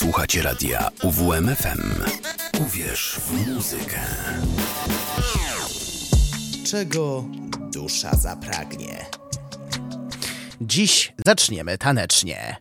Słuchacie radia UWMFM. Uwierz w muzykę. Czego dusza zapragnie? Dziś zaczniemy tanecznie.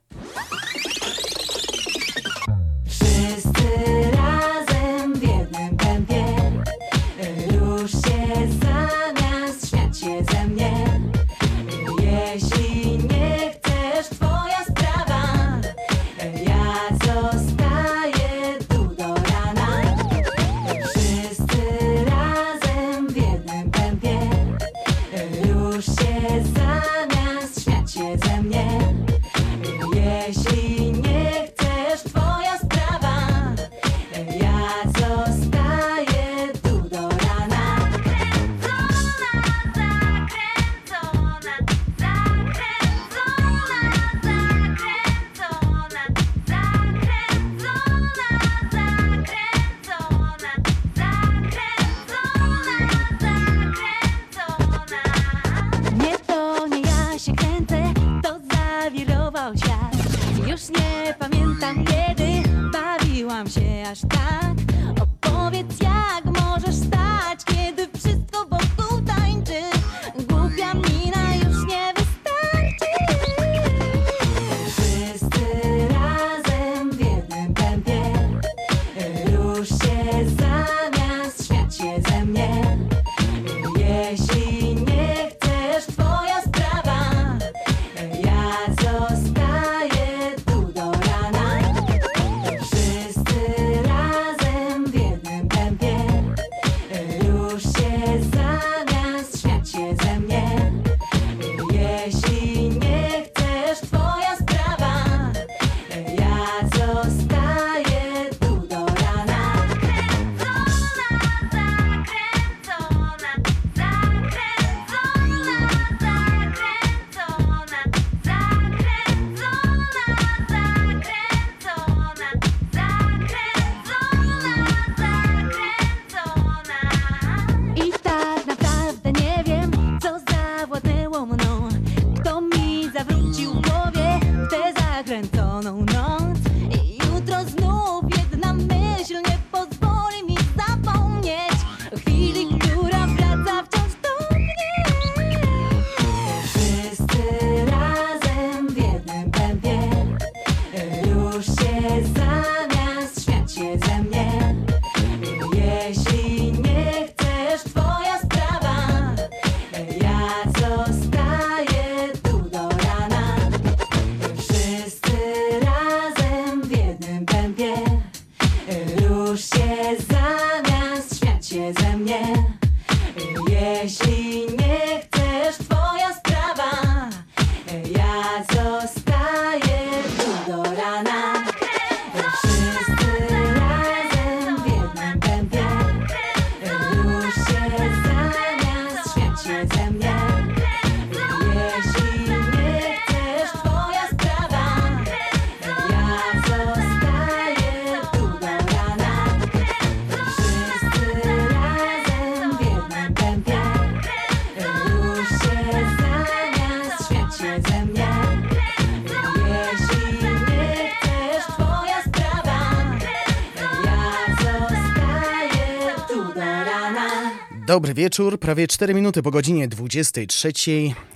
Dobry wieczór, prawie 4 minuty po godzinie 23.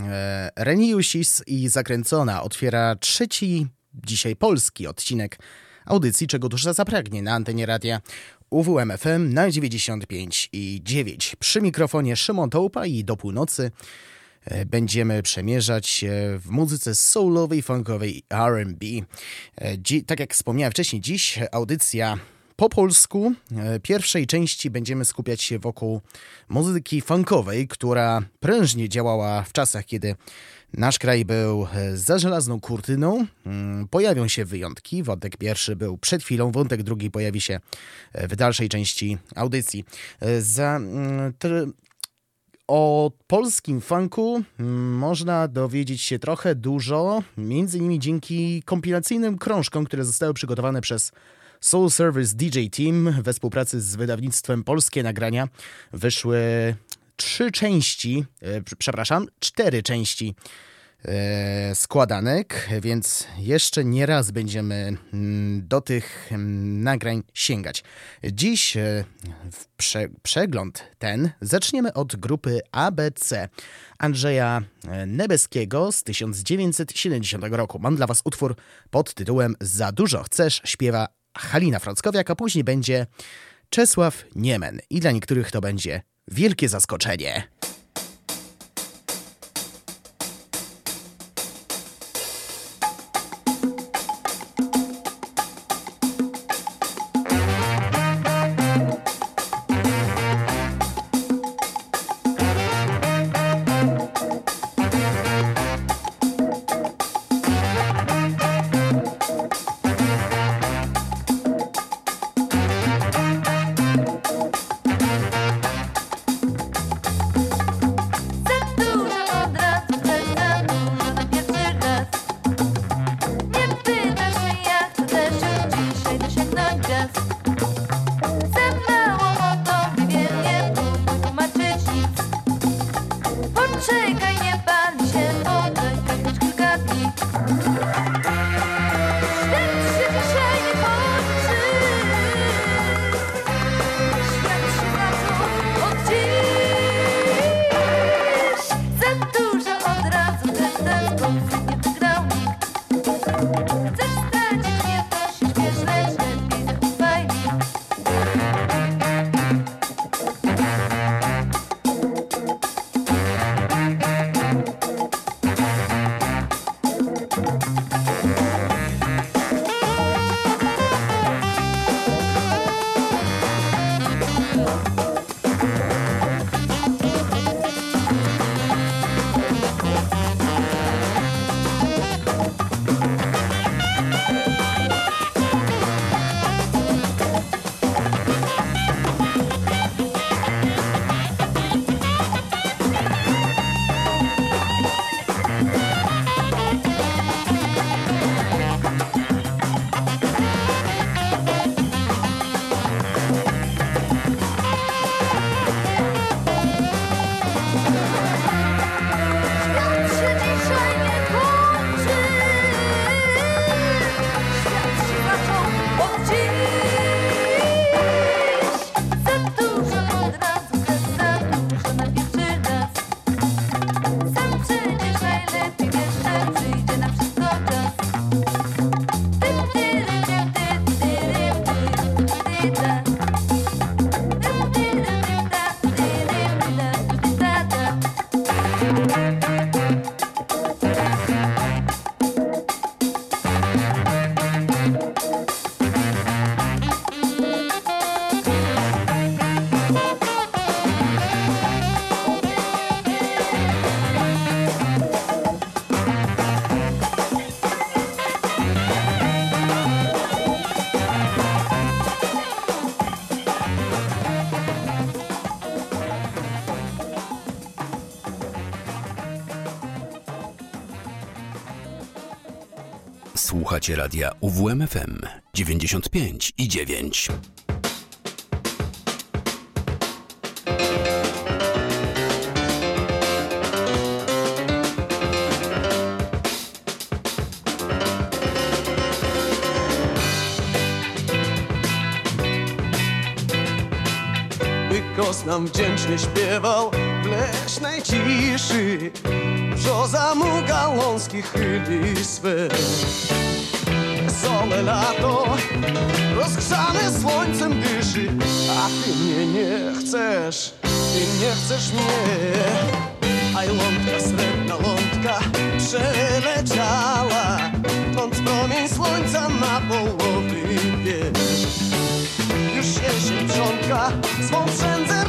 E, Reniusis i Zakręcona otwiera trzeci dzisiaj polski odcinek audycji, czego dusza zapragnie na antenie radia UWMFM na 95 i 9. Przy mikrofonie Szymon Tołpa i do północy e, będziemy przemierzać w muzyce soulowej, funkowej R&B. E, dzi- tak jak wspomniałem wcześniej, dziś audycja po polsku. E, pierwszej części będziemy skupiać się wokół muzyki funkowej, która prężnie działała w czasach, kiedy nasz kraj był e, za żelazną kurtyną. Mm, pojawią się wyjątki. Wątek pierwszy był przed chwilą, wątek drugi pojawi się e, w dalszej części audycji. Za mm, o polskim funku mm, można dowiedzieć się trochę dużo, między innymi dzięki kompilacyjnym krążkom, które zostały przygotowane przez Soul Service DJ Team we współpracy z wydawnictwem Polskie Nagrania wyszły trzy części, e, przepraszam, cztery części e, składanek, więc jeszcze nie raz będziemy mm, do tych mm, nagrań sięgać. Dziś e, prze przegląd ten zaczniemy od grupy ABC Andrzeja Nebeskiego z 1970 roku. Mam dla Was utwór pod tytułem Za dużo chcesz śpiewa Halina Frąckowiak, a później będzie Czesław Niemen. I dla niektórych to będzie wielkie zaskoczenie. Słuchacie radia UWMFM 95 i 9. Bykos nam wdzięcznie śpiewał w leśnej ciszy Brzoza mu gałązki chyli swe Wesołe lato. Rozgrzane słońcem dyszy A ty mnie nie chcesz, ty nie chcesz mnie. A lądka, srebrna lądka przeleciała Tąd promień słońca na połowy wiesz Już jesień wrzątka swą przędzę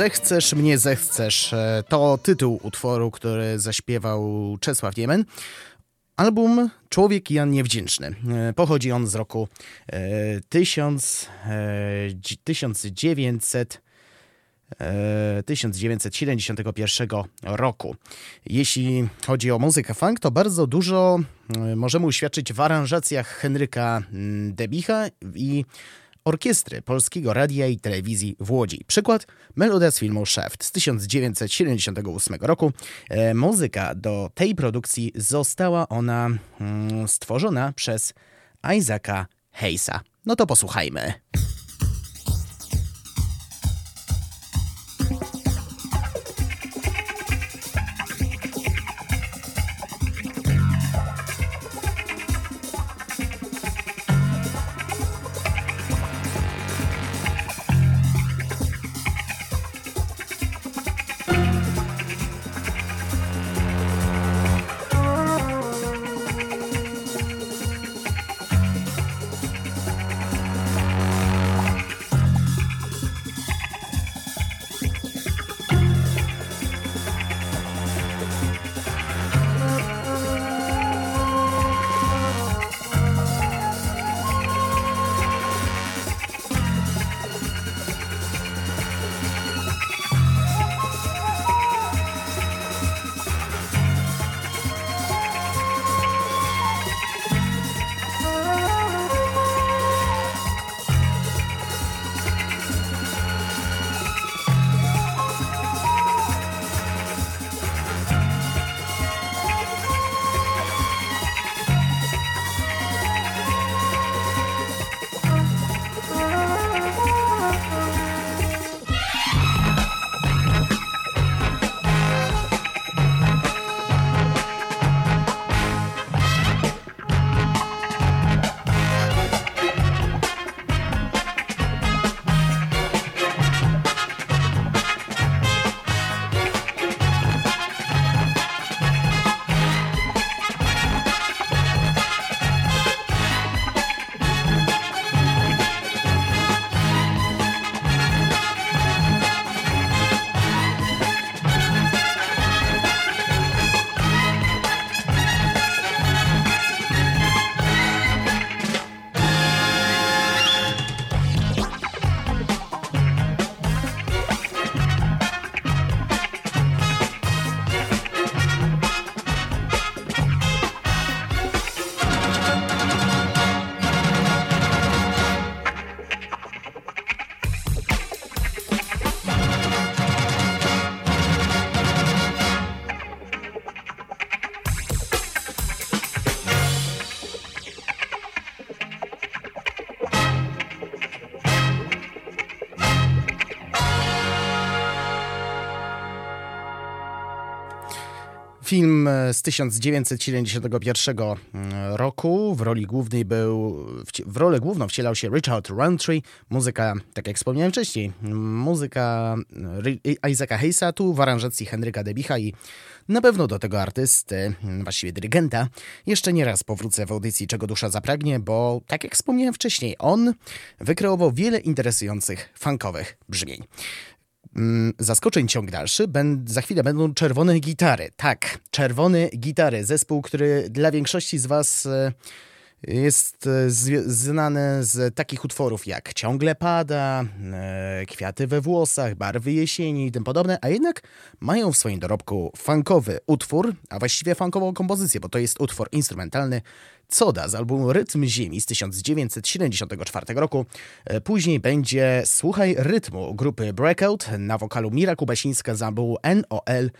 Zechcesz mnie zechcesz e, to tytuł utworu, który zaśpiewał Czesław Niemen. Album Człowiek Jan Niewdzięczny. E, pochodzi on z roku 1000, 1900 1971 roku. Jeśli chodzi o muzykę funk, to bardzo dużo e, możemy uświadczyć w aranżacjach Henryka mm, Debicha i orkiestry Polskiego Radia i Telewizji w Łodzi. Przykład melodia z filmu Shaft z 1978 roku. E, muzyka do tej produkcji została ona mm, stworzona przez Isaaca Hayesa. No to posłuchajmy. Z 1971 roku. W roli głównej był, w rolę główną wcielał się Richard Roundtree. Muzyka, tak jak wspomniałem wcześniej, muzyka Isaaca Hayesa, tu w aranżacji Henryka Debicha i na pewno do tego artysty, właściwie dyrygenta, jeszcze nie raz powrócę w audycji Czego Dusza Zapragnie, bo tak jak wspomniałem wcześniej, on wykreował wiele interesujących funkowych brzmień. Mm, zaskoczeń ciąg dalszy. za chwilę będą czerwone gitary. Tak, czerwone gitary. Zespół, który dla większości z Was e, jest e, znany z takich utworów jak Ciągle pada, e, Kwiaty we włosach, Barwy jesieni i tym podobne, a jednak mają w swoim dorobku funkowy utwór, a właściwie funkową kompozycję, bo to jest utwór instrumentalny Coda z albumu Rytm Ziemi z 1974 roku. E, później będzie Słuchaj Rytmu grupy Breakout na wokalu Mira Kubasińska z albumu NOL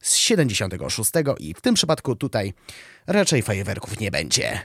z 76 i w tym przypadku tutaj raczej fajerwerków nie będzie.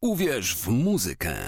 Uwierz w muzykę.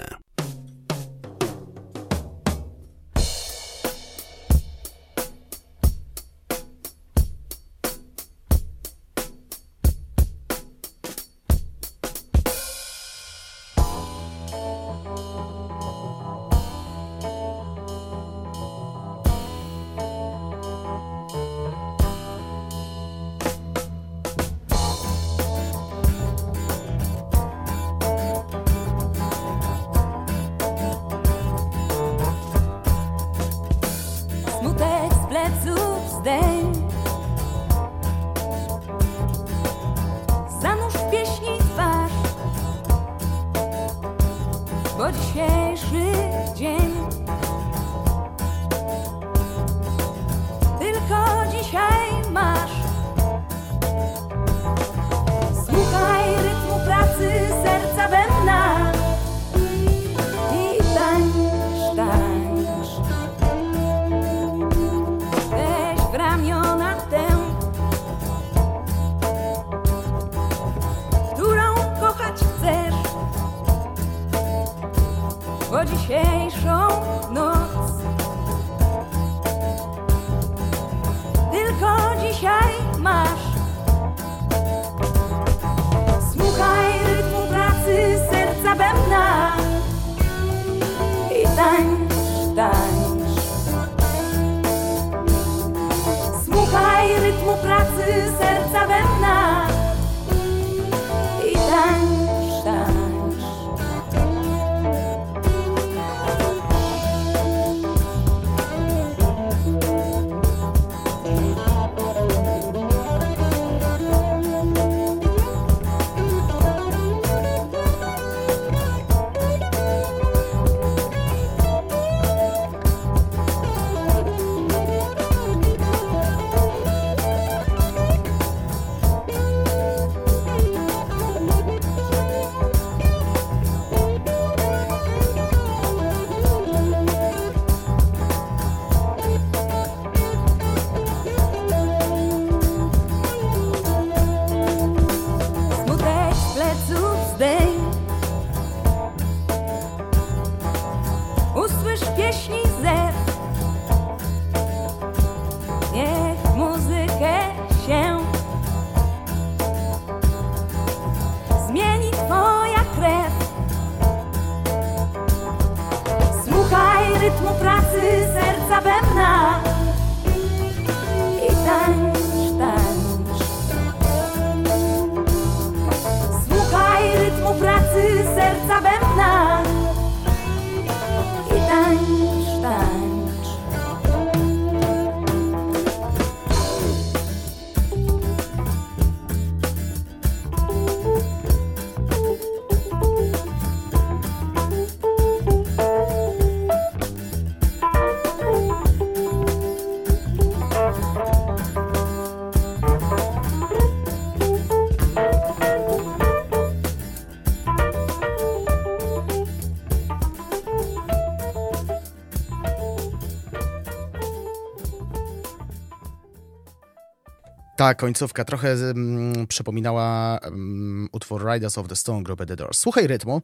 Ta końcówka trochę mm, przypominała mm, utwór Riders of the Stone grupy The Doors. Słuchaj rytmu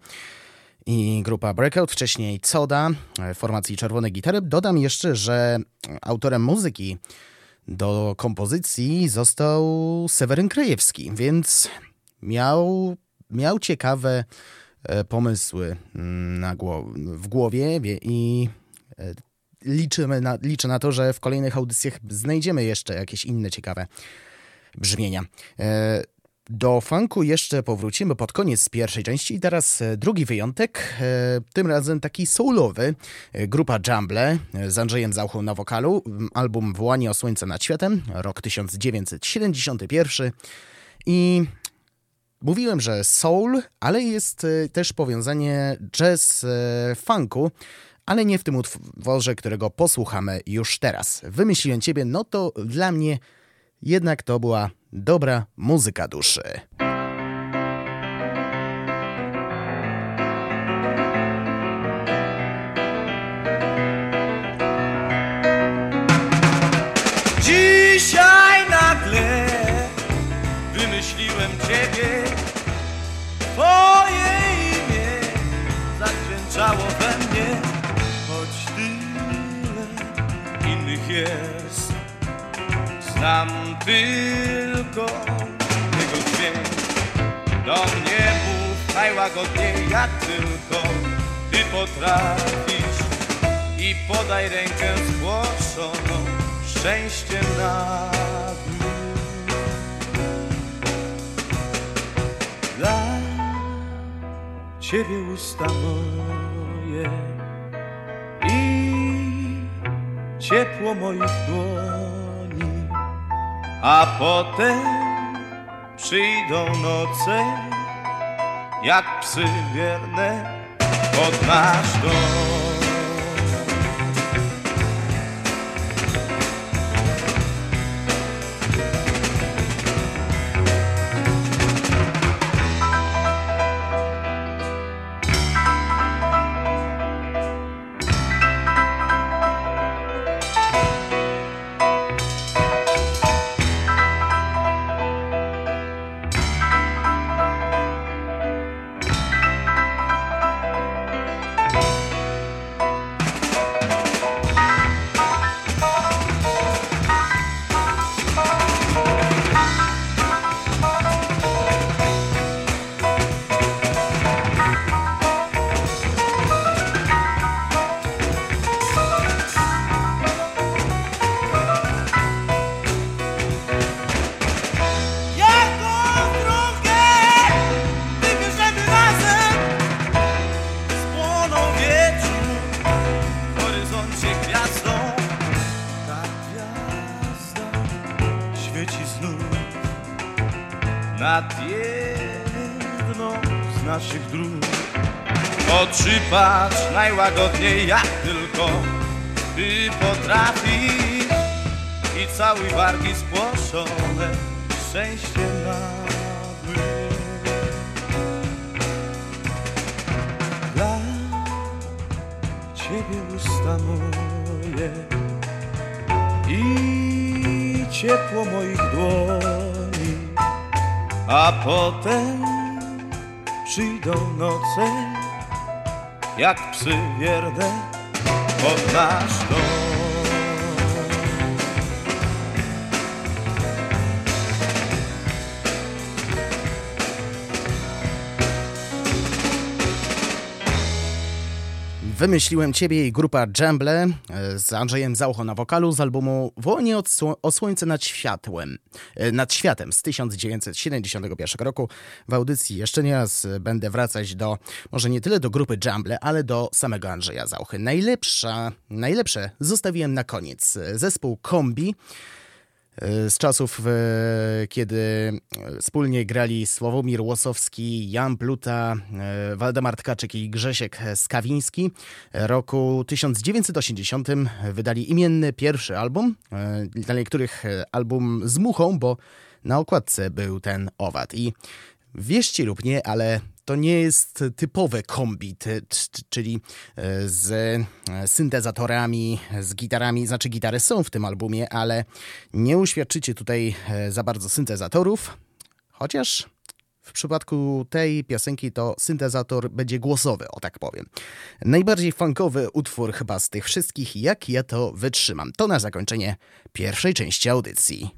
i grupa Breakout, wcześniej Coda, e, formacji Czerwone Gitary. Dodam jeszcze, że autorem muzyki do kompozycji został Seweryn Krajewski, więc miał, miał ciekawe e, pomysły mm, na gło- w głowie wie- i e, liczymy na, liczę na to, że w kolejnych audycjach znajdziemy jeszcze jakieś inne ciekawe brzmienia. E, Do funku jeszcze powrócimy pod koniec pierwszej części i teraz e, drugi wyjątek, e, tym razem taki soulowy. Grupa Jumble z Andrzejem Zauchą na wokalu, album Wołanie o Słońce nad Światem, rok 1971 i Mówiłem, że soul, ale jest też powiązanie jazz-funku, ale nie w tym utworze, którego posłuchamy już teraz. Wymyśliłem ciebie, no to dla mnie jednak to była dobra muzyka duszy. Dzisiaj nagle wymyśliłem ciebie, twoje imię zakrzyczało we mnie, choć tyle innych jest. Znam tylko tego dźwięk Do mnie mów najłagodniej jak tylko Ty potrafisz. I podaj rękę zgłoszoną Szczęście na dniu Dla Ciebie usta moje I ciepło moich dłoni A potem przyjdą noce Jak psy wierne pod nasz dom najłagodniej jak tylko Ty potrafisz i całuj wargi spłoszone szczęście na dnie. Dla Ciebie usta moje i ciepło moich dłoni, a potem przyjdą noce jak psy wierne pod nasz Wymyśliłem Ciebie i grupa Dżemble e, z Andrzejem Zaucho na wokalu z albumu Wolnie od o słońce nad światłem, e, nad światem z 1971 roku. W audycji jeszcze nie raz będę wracać do, może nie tyle do grupy Dżemble, ale do samego Andrzeja Zauchy. Najlepsza, najlepsze zostawiłem na koniec. Zespół Kombi z czasów, e, kiedy wspólnie grali Sławomir Łosowski, Jan Pluta, e, Waldemar Tkaczyk i Grzesiek Skawiński. Roku 1980 wydali imienny pierwszy album, e, dla niektórych album z muchą, bo na okładce był ten owad. I wierzcie lub nie, ale to nie jest typowe kombi, czyli e, z e, syntezatorami, z gitarami. Znaczy, gitary są w tym albumie, ale nie uświadczycie tutaj e, za bardzo syntezatorów, chociaż w przypadku tej piosenki to syntezator będzie głosowy, o tak powiem. Najbardziej funkowy utwór chyba z tych wszystkich, jak ja to wytrzymam. To na zakończenie pierwszej części audycji.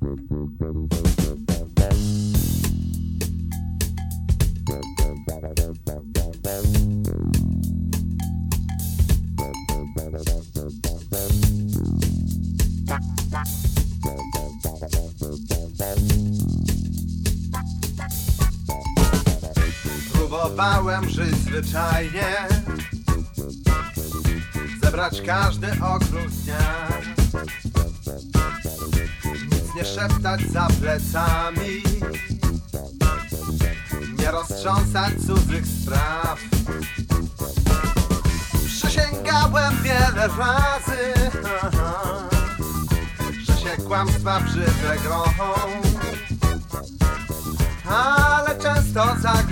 Próbowałem żyć zwyczajnie. Zebrać każdy okruch dnia. Nic nie szeptać za plecami. Nie roztrząsać cudzych spraw. Przysięgałem wiele razy Że się kłamstwa brzydle grochą. Ale często zaglądałem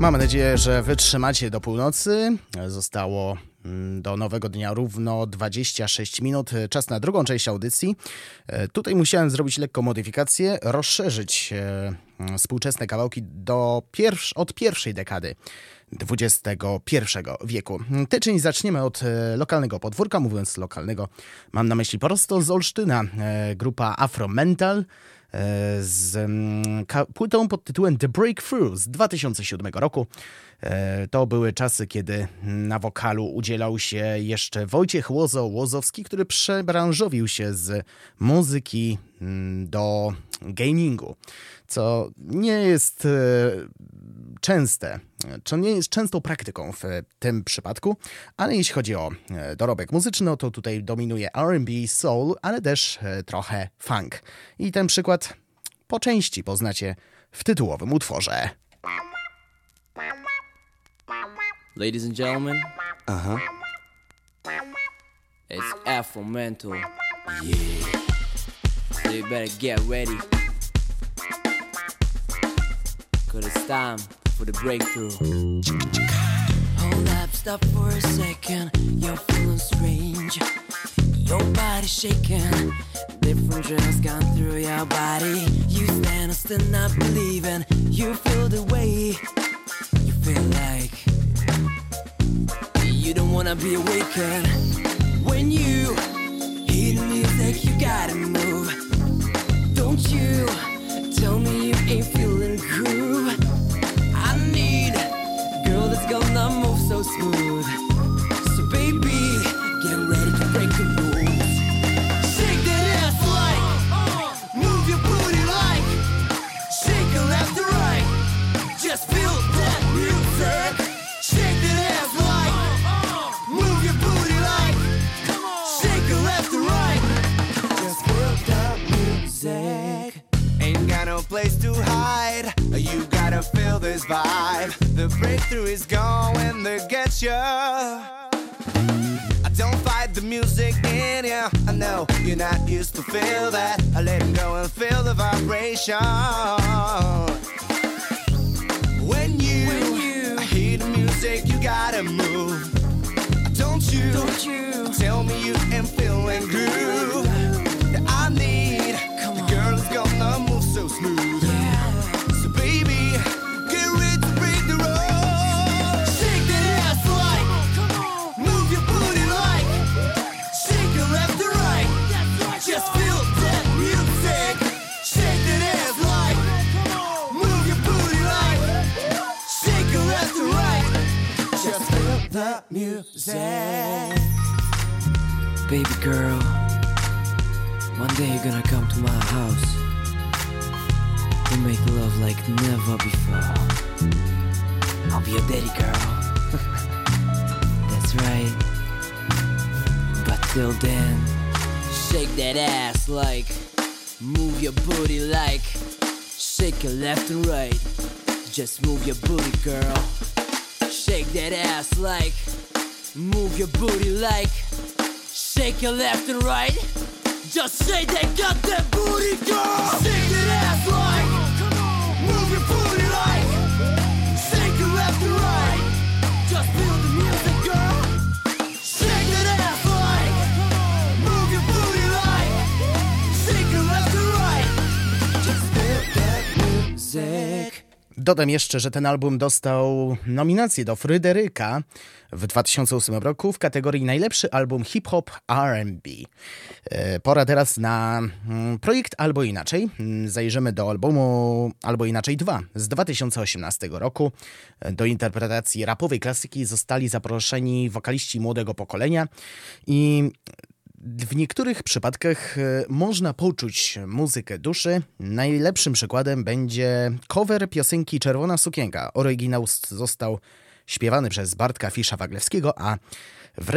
Mam nadzieję, że wytrzymacie do północy. Zostało mm, do nowego dnia równo 26 minut. Czas na drugą część audycji. E, Tutaj musiałem zrobić lekką modyfikację, rozszerzyć e, mm, współczesne kawałki do pierwsz, od pierwszej dekady. XXI wieku. Część zaczniemy od e, lokalnego podwórka. Mówiąc lokalnego, mam na myśli prosto z Olsztyna. Grupa Afro Mental z mm, płytą pod tytułem The Breakthrough z 2007 roku. E, To były czasy, kiedy na wokalu udzielał się jeszcze Wojciech Łozo Łozowski, który przebranżowił się z muzyki mm, do gamingu, co nie jest e, częste, co nie jest częstą praktyką w tym przypadku, ale jeśli chodzi o e, dorobek muzyczny, no to tutaj dominuje R&B, soul, ale też e, trochę funk. I ten przykład po części poznacie w tytułowym utworze. Ladies and gentlemen. Uh huh. It's Afro Mental. Yeah. So you better get ready. Cause it's time for the breakthrough. Hold up, stop for a second. You're feeling strange. Your body shaking. Different drugs gone through your body. You stand still not believing. You feel the way. You feel like you don't wanna be awakened when you hear the music. You gotta move. Don't you tell me you ain't feeling groove. Gonna move so smooth. The breakthrough is going to get you. I don't fight the music in you. I know you're not used to feel that. I let it go and feel the vibration. When you, When you- hear the music, you gotta move. Don't you, Don't you tell me you ain't feeling groove. That I need Come the on. girl is gonna move so smooth. The music. Baby girl, one day you're gonna come to my house. We'll make love like never before. I'll be your daddy girl. That's right. But till then, shake that ass like, move your booty like, shake it left and right. Just move your booty, girl. Shake that ass like, move your booty like. Shake your left and right. Just shake that goddamn booty, girl. Shake that ass like, move your booty like, Dodam jeszcze, że ten album dostał nominację do Fryderyka w 2008 roku w kategorii najlepszy album hip-hop R&B. E, Pora teraz na mm, projekt Albo Inaczej. Mm, Zajrzymy do albumu Albo Inaczej 2 z 2018 roku. E, Do interpretacji rapowej klasyki zostali zaproszeni wokaliści młodego pokolenia i w niektórych przypadkach e, można poczuć muzykę duszy. Najlepszym przykładem będzie cover piosenki Czerwona Sukienka. Oryginał został śpiewany przez Bartka Fisza-Waglewskiego, a w,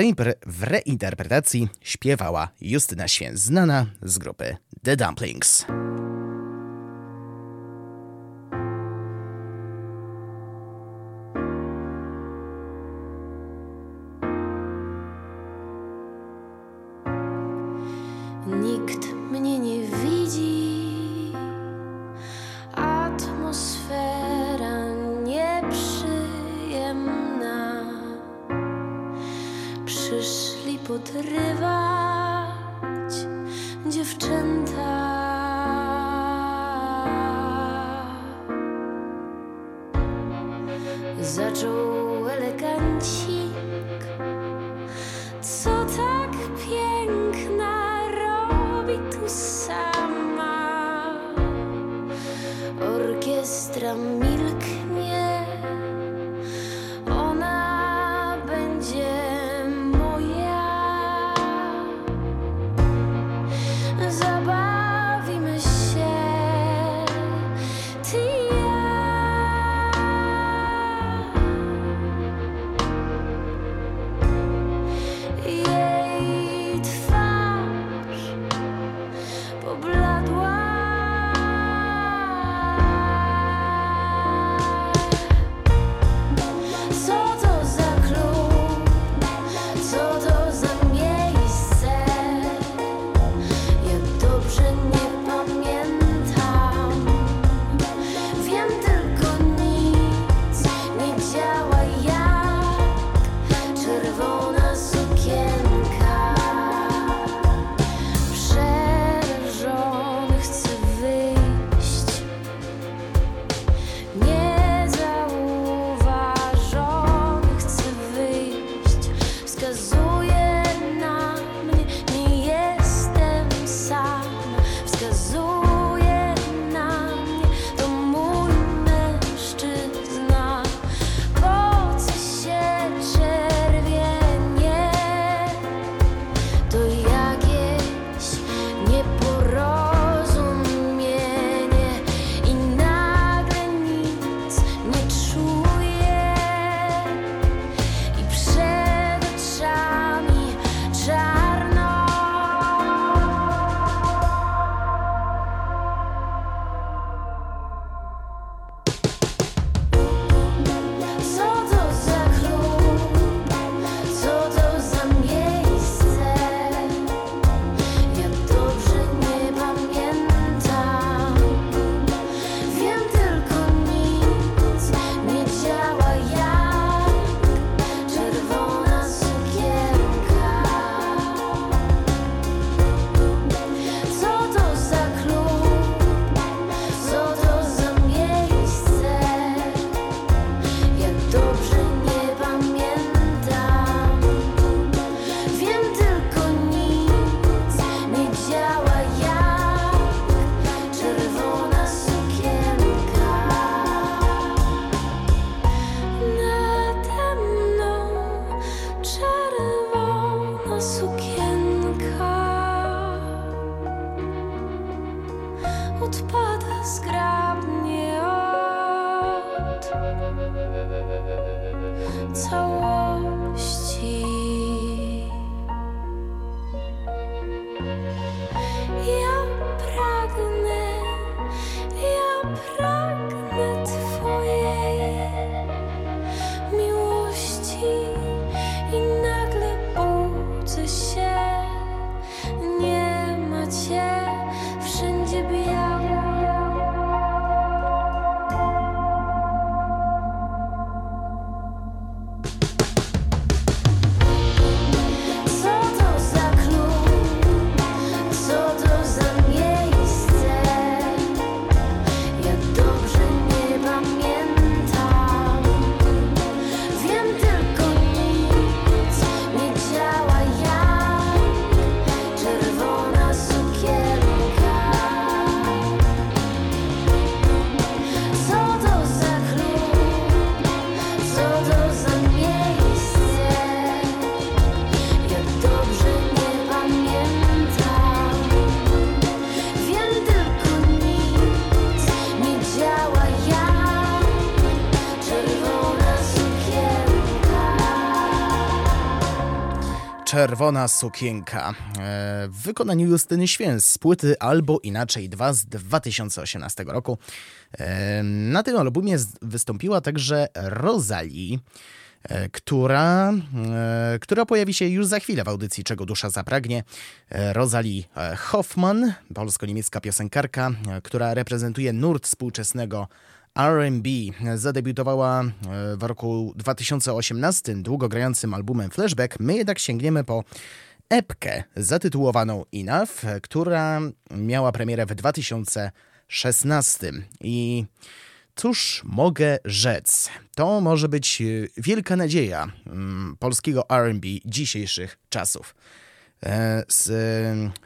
w reinterpretacji śpiewała Justyna Święc, znana z grupy The Dumplings. ukrywać dziewczęta. Zaczął Czerwona sukienka e, w wykonaniu Justyny Święc z płyty Albo Inaczej 2 z 2018 roku. E, na tym albumie wystąpiła także Rosalie, e, która, która pojawi się już za chwilę w audycji Czego Dusza Zapragnie. Rosalie Hoffman, polsko-niemiecka piosenkarka, która reprezentuje nurt współczesnego R&B. Zadebiutowała e, w roku 2018 długogrającym albumem Flashback. My jednak sięgniemy po epkę zatytułowaną Enough, która miała premierę w 2016. I cóż mogę rzec? To może być e, wielka nadzieja mm, polskiego R&B dzisiejszych czasów. E, Z,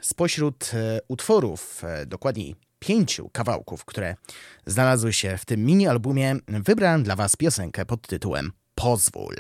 spośród e, utworów, e, dokładniej pięciu kawałków, które znalazły się w tym mini-albumie, wybrałem dla Was piosenkę pod tytułem Pozwól.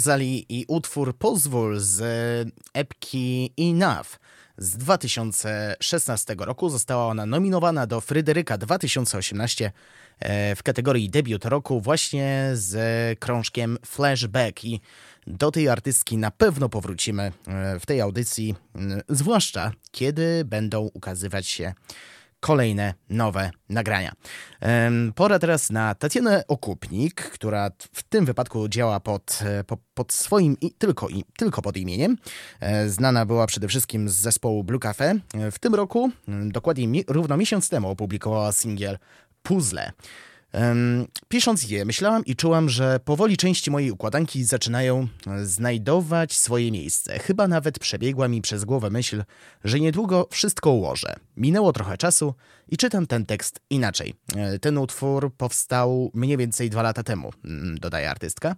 Rosalie i utwór Pozwól z epki Enough z 2016 roku. Została ona nominowana do Fryderyka 2018 e, w kategorii debiut roku właśnie z krążkiem Flashback i do tej artystki na pewno powrócimy e, w tej audycji, zwłaszcza kiedy będą ukazywać się kolejne nowe nagrania. Pora teraz na Tatianę Okupnik, która w tym wypadku działa pod, e, po, pod swoim i tylko, i tylko pod imieniem. E, Znana była przede wszystkim z zespołu Blue Cafe. E, W tym roku, dokładnie równo miesiąc temu, opublikowała singiel Puzzle. Pisząc je, myślałam i czułam, że powoli części mojej układanki zaczynają e, znajdować swoje miejsce. Chyba nawet przebiegła mi przez głowę myśl, że niedługo wszystko ułożę. Minęło trochę czasu i czytam ten tekst inaczej. E, Ten utwór powstał mniej więcej dwa lata temu, mm, dodaje artystka.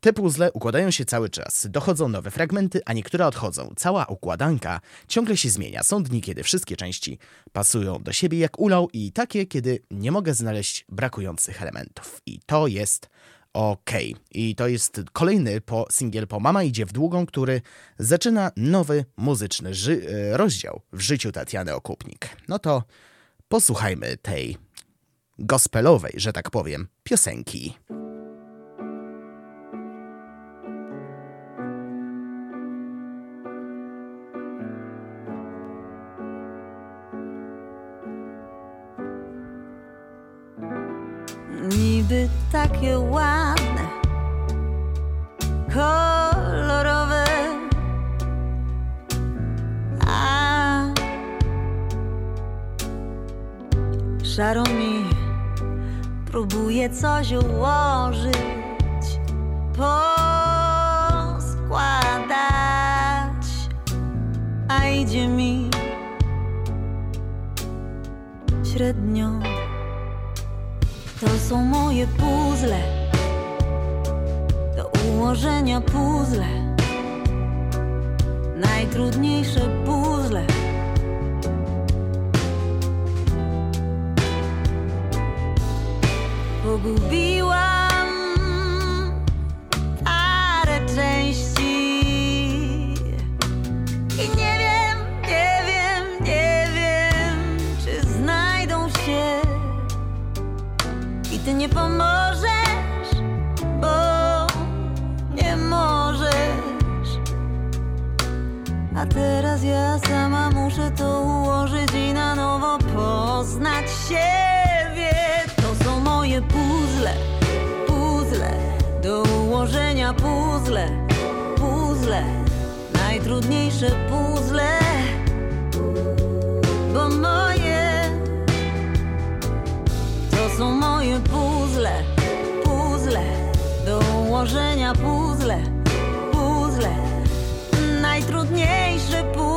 Te puzzle układają się cały czas. Dochodzą nowe fragmenty, a niektóre odchodzą. Cała układanka ciągle się zmienia. Są dni, kiedy wszystkie części pasują do siebie jak ulał i takie, kiedy nie mogę znaleźć brakujących elementów. I to jest ok. I to jest kolejny po singiel po Mama idzie w długą, który zaczyna nowy muzyczny e, rozdział w życiu Tatiany Okupnik. No to posłuchajmy tej gospelowej, że tak powiem, piosenki. Coś ułożyć, poskładać, a idzie mi średnio. To są moje puzzle Do ułożenia puzzle Najtrudniejsze puzzle Pogubiłam parę części I nie wiem, nie wiem, nie wiem Czy znajdą się i ty nie pomożesz, bo nie możesz. A teraz ja sama muszę to ułożyć i na nowo poznać siebie. Puzzle, puzzle, najtrudniejsze puzzle, bo moje to są moje puzzle, puzzle do ułożenia puzzle, puzzle, najtrudniejsze puzzle,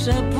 najtrudniejsze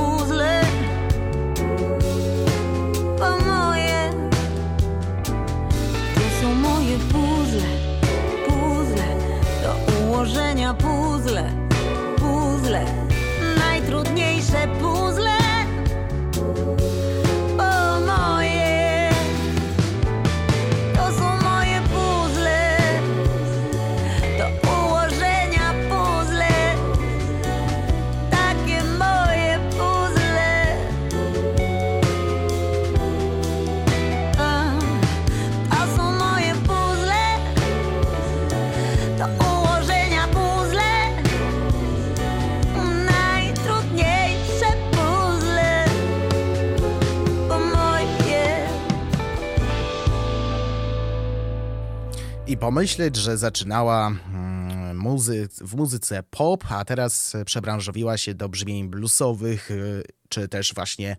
pomyśleć, że zaczynała mm, muzy- w muzyce pop, a teraz przebranżowiła się do brzmień bluesowych, y, czy też właśnie,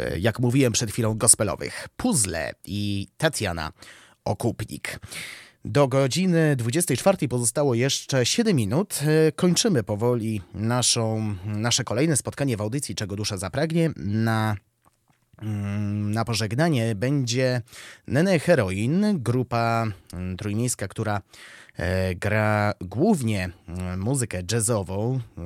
y, jak mówiłem przed chwilą, gospelowych. Puzzle i Tatiana Okupnik. Do godziny 24 pozostało jeszcze 7 minut. Y, Kończymy powoli naszą, nasze kolejne spotkanie w audycji Czego Dusza Zapragnie na Na pożegnanie będzie Nene Heroin, grupa mm, trójmiejska, która e, gra głównie mm, muzykę jazzową, e,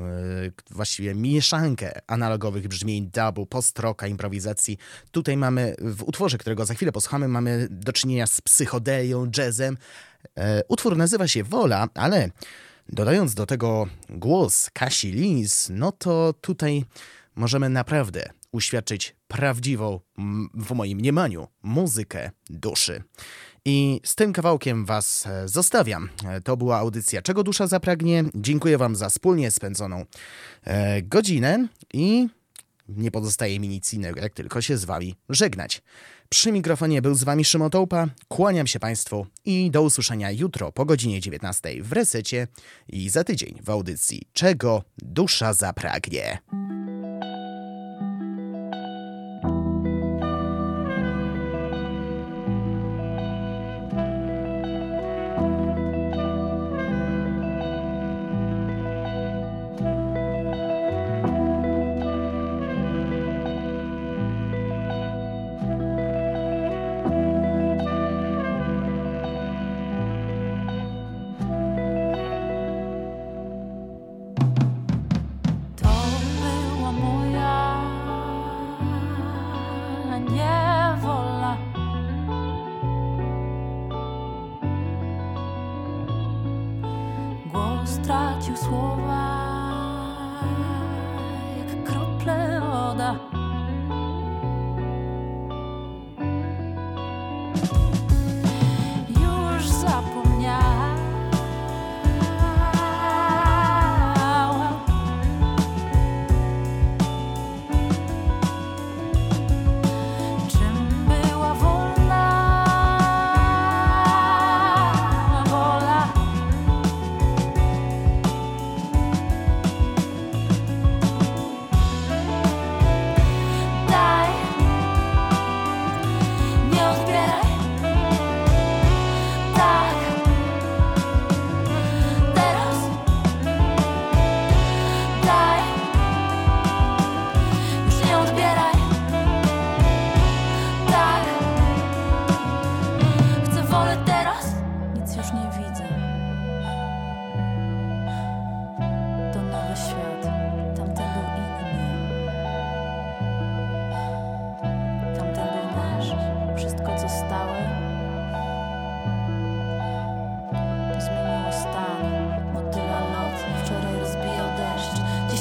właściwie mieszankę analogowych brzmień, dubu, post-rocka, improwizacji. Tutaj mamy, w utworze, którego za chwilę posłuchamy, mamy do czynienia z psychodelią, jazzem. E, Utwór nazywa się Wola, ale dodając do tego głos Kasi Lis, no to tutaj możemy naprawdę uświadczyć prawdziwą, w moim mniemaniu, muzykę duszy. I z tym kawałkiem Was e, zostawiam. E, To była audycja Czego Dusza Zapragnie. Dziękuję Wam za wspólnie spędzoną e, godzinę i nie pozostaje mi nic innego, jak tylko się z Wami żegnać. Przy mikrofonie był z Wami Szymon Tołpa. Kłaniam się Państwu i do usłyszenia jutro po godzinie 19 w Resecie i za tydzień w audycji Czego Dusza Zapragnie. Głos tracił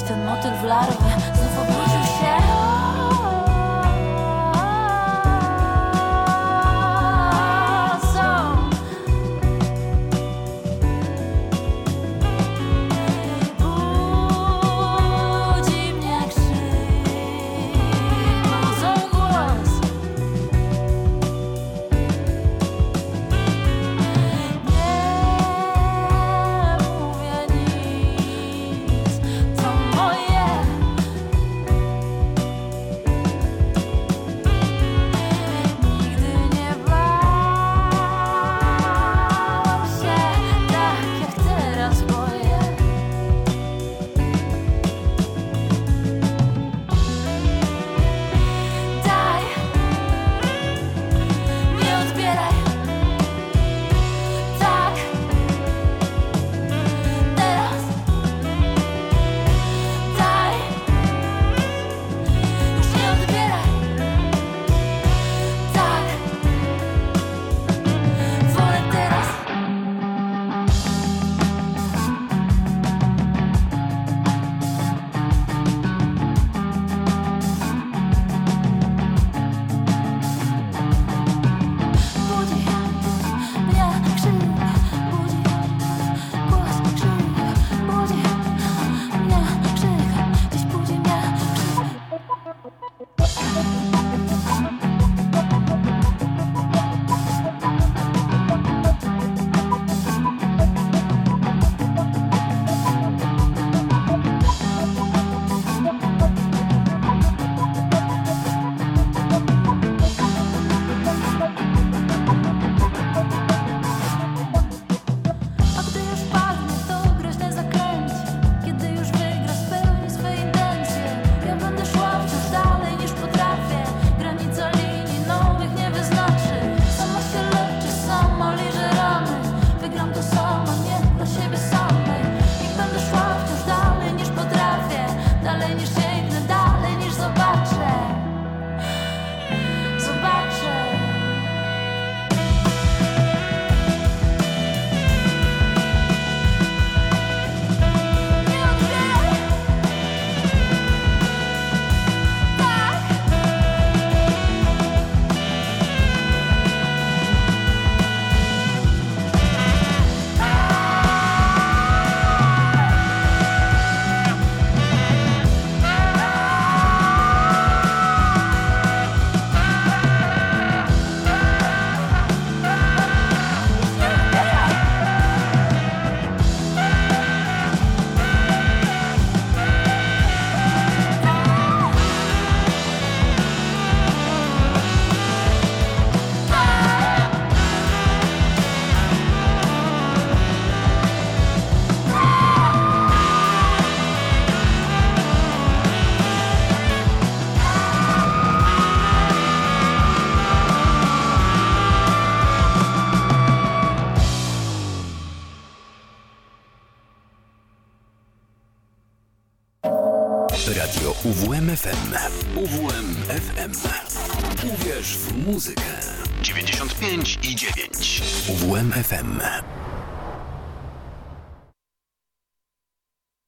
ten motyw w larwie Znów obudzi